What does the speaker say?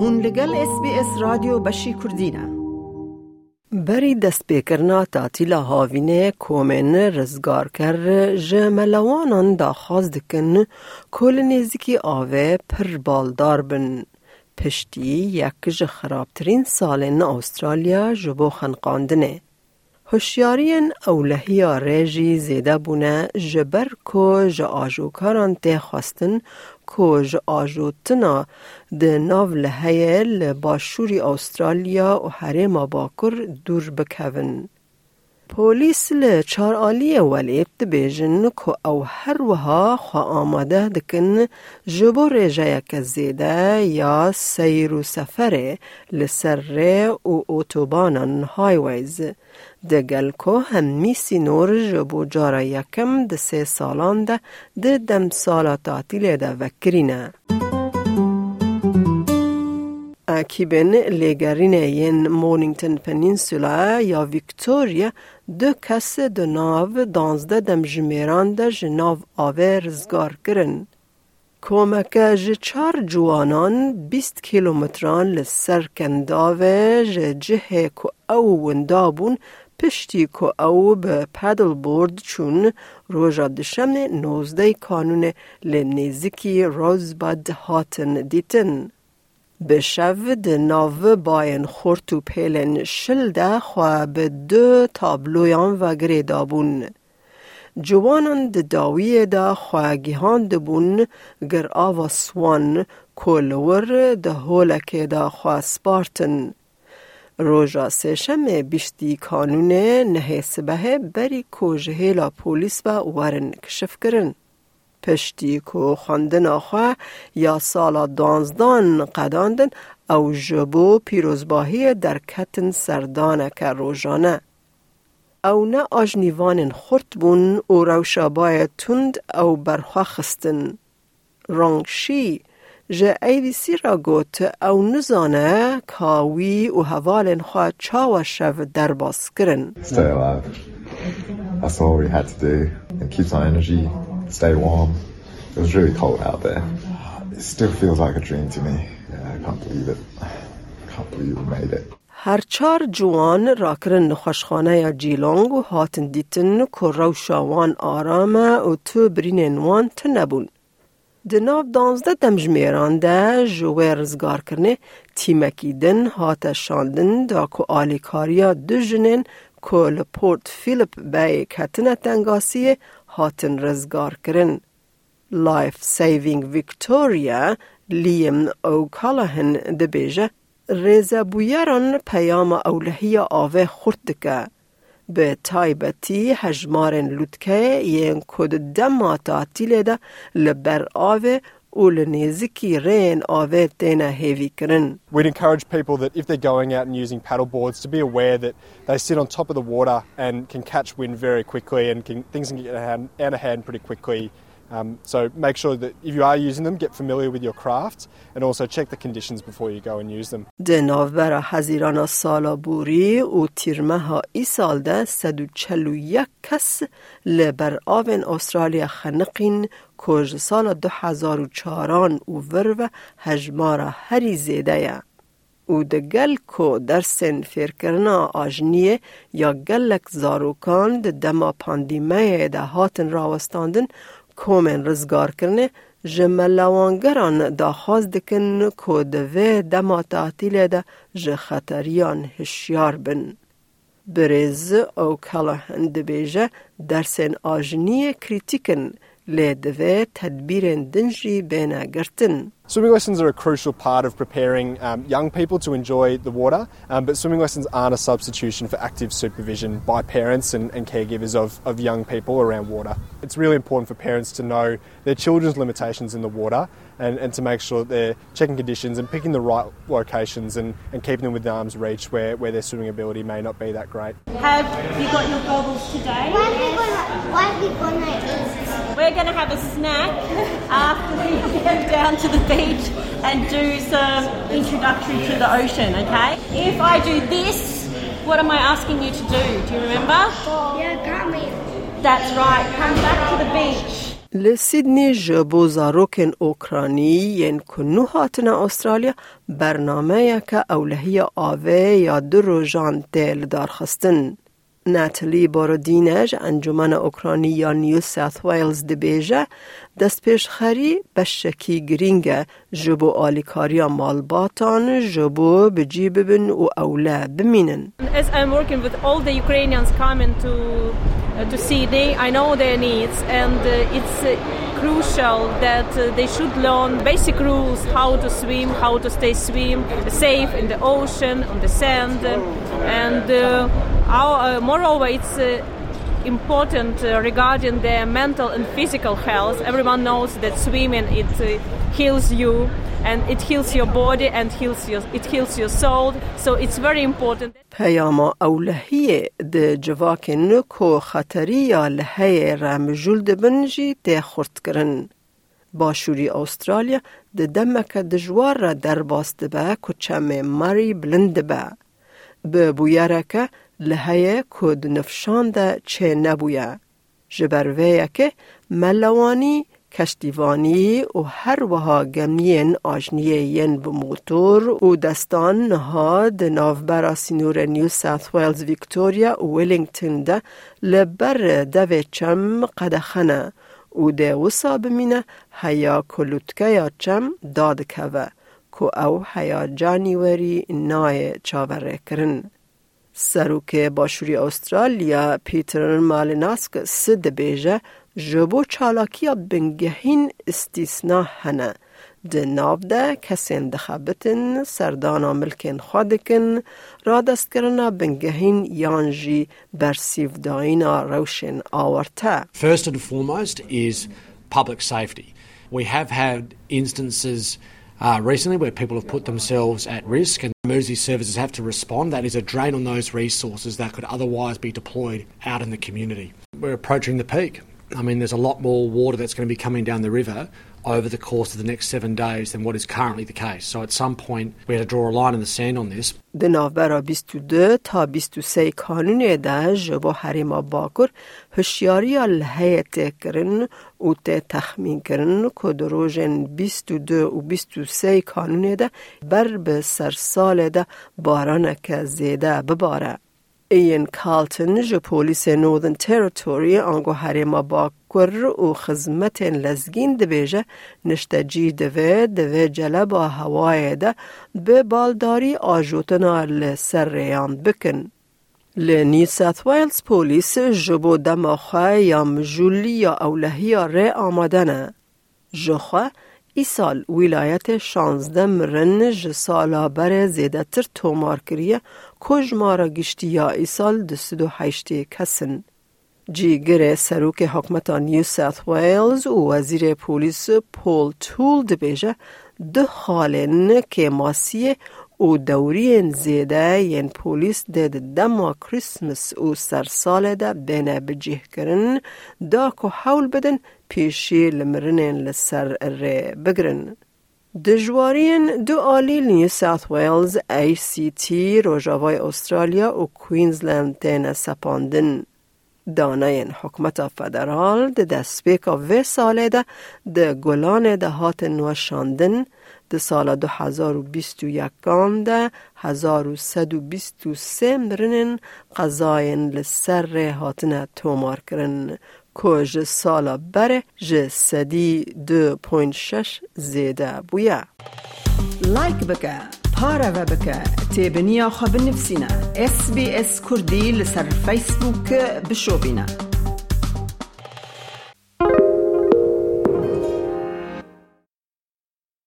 هون لگل اس بی اس رادیو بشی کردینه بری دست بکرنا تاتیلا هاوینه کومن رزگار کر جملوانان دا خواست دکن کل نزیکی آوه پر بالدار بن. پشتی یک ج خرابترین سالن استرالیا جبو خنقاندنه. هوشیارین اولهی ریجی زیده بونه جبر کو ج آجوکاران ته خواستن ج آجوتنا ده ناو لحیه لباشوری استرالیا و حریم باکر دور بکون. پولیس ل چار آلی ولیب دبیجن که او هر وها خوا آماده دکن جبو ریجه یک یا سیر و سفره لسر ری و اوتوبانان هایویز. دگل که همی سینور جبو جارا یکم ده سه سالان ده دم سالا تاتیل ده وکرینه. اکیبن لگرین ین مونینگتن پنینسولا یا ویکتوریا دو کس دو ناو دانزده دم جمیران ده جناو آوه رزگار کرن. کومکه ج چار جوانان 20 کیلومتران لسر کنداوه ج جه کو او وندابون پشتی کو او به پدل بورد چون روژا دشم نوزده کانون لنزیکی روزباد هاتن دیتن. به ده ناو باین خورت و پیلن شل خواه به دو تابلویان و گریدابون. جوانان ده داویه خواهگیهان ده بون گر آوا سوان کولور ده هولکه ده خواه سپارتن. روژا سشم بیشتی کانون نه سبه بری کوجهیلا پولیس و ورن کشف کرن. پشتی کو خواندن آخوا یا سالا دانزدان قداندن او جبو پیروزباهی در کتن سردانه که روژانه. او نه آجنیوان خورت بون او روشابای تند او برخوا خستن. رانگشی جه ایویسی را گوت او نزانه کاوی و حوالن خواه چاوا شو در باز کرن. Stay alive. That's all we had stay warm. It was really cold out there. It still feels like a dream to me. Yeah, I can't believe it. I can't believe we made it. هر چار جوان راکرن نخوشخانه یا جیلانگ و هاتن دیتن که روشاوان آرامه و تو برینن وان تنبون. دناو دانزده دمجمیران ده جوه رزگار کرنه تیمکی دن هات شاندن دا که آلیکاریا دو جنین که لپورت فیلپ بای کتنه تنگاسی هاتن رزگار کرن. لایف سیوینگ ویکتوریا لیم او کالهن دبیجه ریزه بویران پیام اولهی آوه خورد دکه. به تایبتی هجمارن لوتکه ین کد دم تعطیل ده لبر آوه و لنزیکی رین آوه تینه هیوی کرن. We'd encourage people that if they're going out and using paddle boards to be aware that they sit on top of the water and can catch wind very quickly and can, things can get out of hand, out of hand pretty quickly. Um, so make sure that if you are using them, get familiar with your craft and also check the conditions before you go and use them. ده ناوبر هزیران سالا بوری و تیرمه ها ای سال ده سد و چلو یک کس لبر آوین استرالیا خنقین کج سال دو هزار و هجمارا هری زیده یا. او ده گل کو در سن فیر کرنا آجنیه یا گلک زاروکان ده دما پاندیمه ده هاتن راوستاندن کومن رزگار کرنه جملوانگران داخواست دکن که دوه دما تعطیل ده ج خطریان هشیار بن. بریز او کلاهن دبیجه درسن آجنی کریتیکن لی دوه تدبیر دنجی بینه گرتن. Swimming lessons are a crucial part of preparing um, young people to enjoy the water, um, but swimming lessons aren't a substitution for active supervision by parents and, and caregivers of, of young people around water. It's really important for parents to know their children's limitations in the water and, and to make sure that they're checking conditions and picking the right locations and, and keeping them within arm's reach where, where their swimming ability may not be that great. Have you got your goggles today? What are we gonna, what are we gonna eat? We're going to have a snack after we get down to the beach and do some introductory to the ocean, okay? If I do this, what am I asking you to do? Do you remember? Yeah, come here. That's right. Come back to the beach. لسیدنی جبو زاروکن اوکرانی ین کنو هاتنا استرالیا برنامه که اولهی آوه یا دو روژان تیل دارخستن. ناتلی بارودینج انجمن اوکرانی یا نیو ساث ویلز دبیجه دست پیش خری بشکی گرینگه جبو آلیکاریا مالباتان جبو بجی ببن و اوله بمینن. As I'm working with all the Ukrainians coming to to Sydney, I know their needs and uh, it's uh, crucial that uh, they should learn basic rules how to swim, how to stay swim safe in the ocean, on the sand. And uh, our, uh, moreover it's uh, important uh, regarding their mental and physical health. Everyone knows that swimming it uh, heals you پیاما اولهیه ده جواکن کو خطری یا لحه رمجول ده بنجی ده خورد کرن. باشوری استرالیا ده دمک دجوار را در باست به کچم ماری بلند به. به بویره که لحه کد نفشان ده چه نبویه. جبرویه که ملوانی کشتیوانی و هر وها گمین آجنیه ین بموتور و دستان نها ده نافبرا سینور نیو ساث ویلز ویکتوریا و ویلینگتن ده لبر دوی چم قدخنه و ده وسا بمینه هیا کلوتکه یا چم داد کوه که او هیا جانیوری نای چاوره کرن. سروک باشوری استرالیا پیتر مالیناسک سد بیجه First and foremost is public safety. We have had instances uh, recently where people have put themselves at risk and emergency services have to respond. That is a drain on those resources that could otherwise be deployed out in the community. We're approaching the peak. I mean, there's a lot more water that's going to be coming down the river over the course of the next seven days than what is currently the case. So at some point, we had to draw a line in the sand on this. ده نوبرا 22 تا 23 کانون ده جبو حریما باکر هشیاری الهیه کرن و ته تخمین کرن که دروژن 22 و 23 کانون ده بر به سر سال ده بارانه که زیده بباره. این کالتن جو پولیس نوردن تریتوری آنگو حریما باکر و خزمت لزگین دبیجه نشتجی دوه دوه جلبا هوای ده به بالداری آجوتنا لسر ریان بکن. لنی ساث ویلز پولیس جبو دماخه یا مجولی یا اولهی ره آمدنه. جخه ای سال ولایت شانزده مرن ج سالا بر زیده تر تومار کریه کج مارا گشتی یا ای سال هشتی کسن. جیگر سروک حکمت نیو ساث ویلز و وزیر پولیس پول تول دبیجه ده که ماسیه و دورین زیده ین پولیس ده دما کریسمس و سرسال ده بینه بجیه کرن دا که حول بدن پیشی لمرنین لسر ره بگرن. دجوارین دو آلی نیو ساث ویلز ای سی تی روژاوای استرالیا و کوینزلند تین سپاندن. دانه حکمت فدرال ده دستپیک و ساله ده ده گلان ده هات نوشاندن ده سال 2021 ده 1123 مرنن قضاین لسر هاتن تومار کرن که ج سالا بره ج سدی دو پوینت شش زیده بویا لایک بکه پارە بکە تێبنییا خە بنفسینە SسBS کوردی لەسەر فیسبووکە بشۆبینە.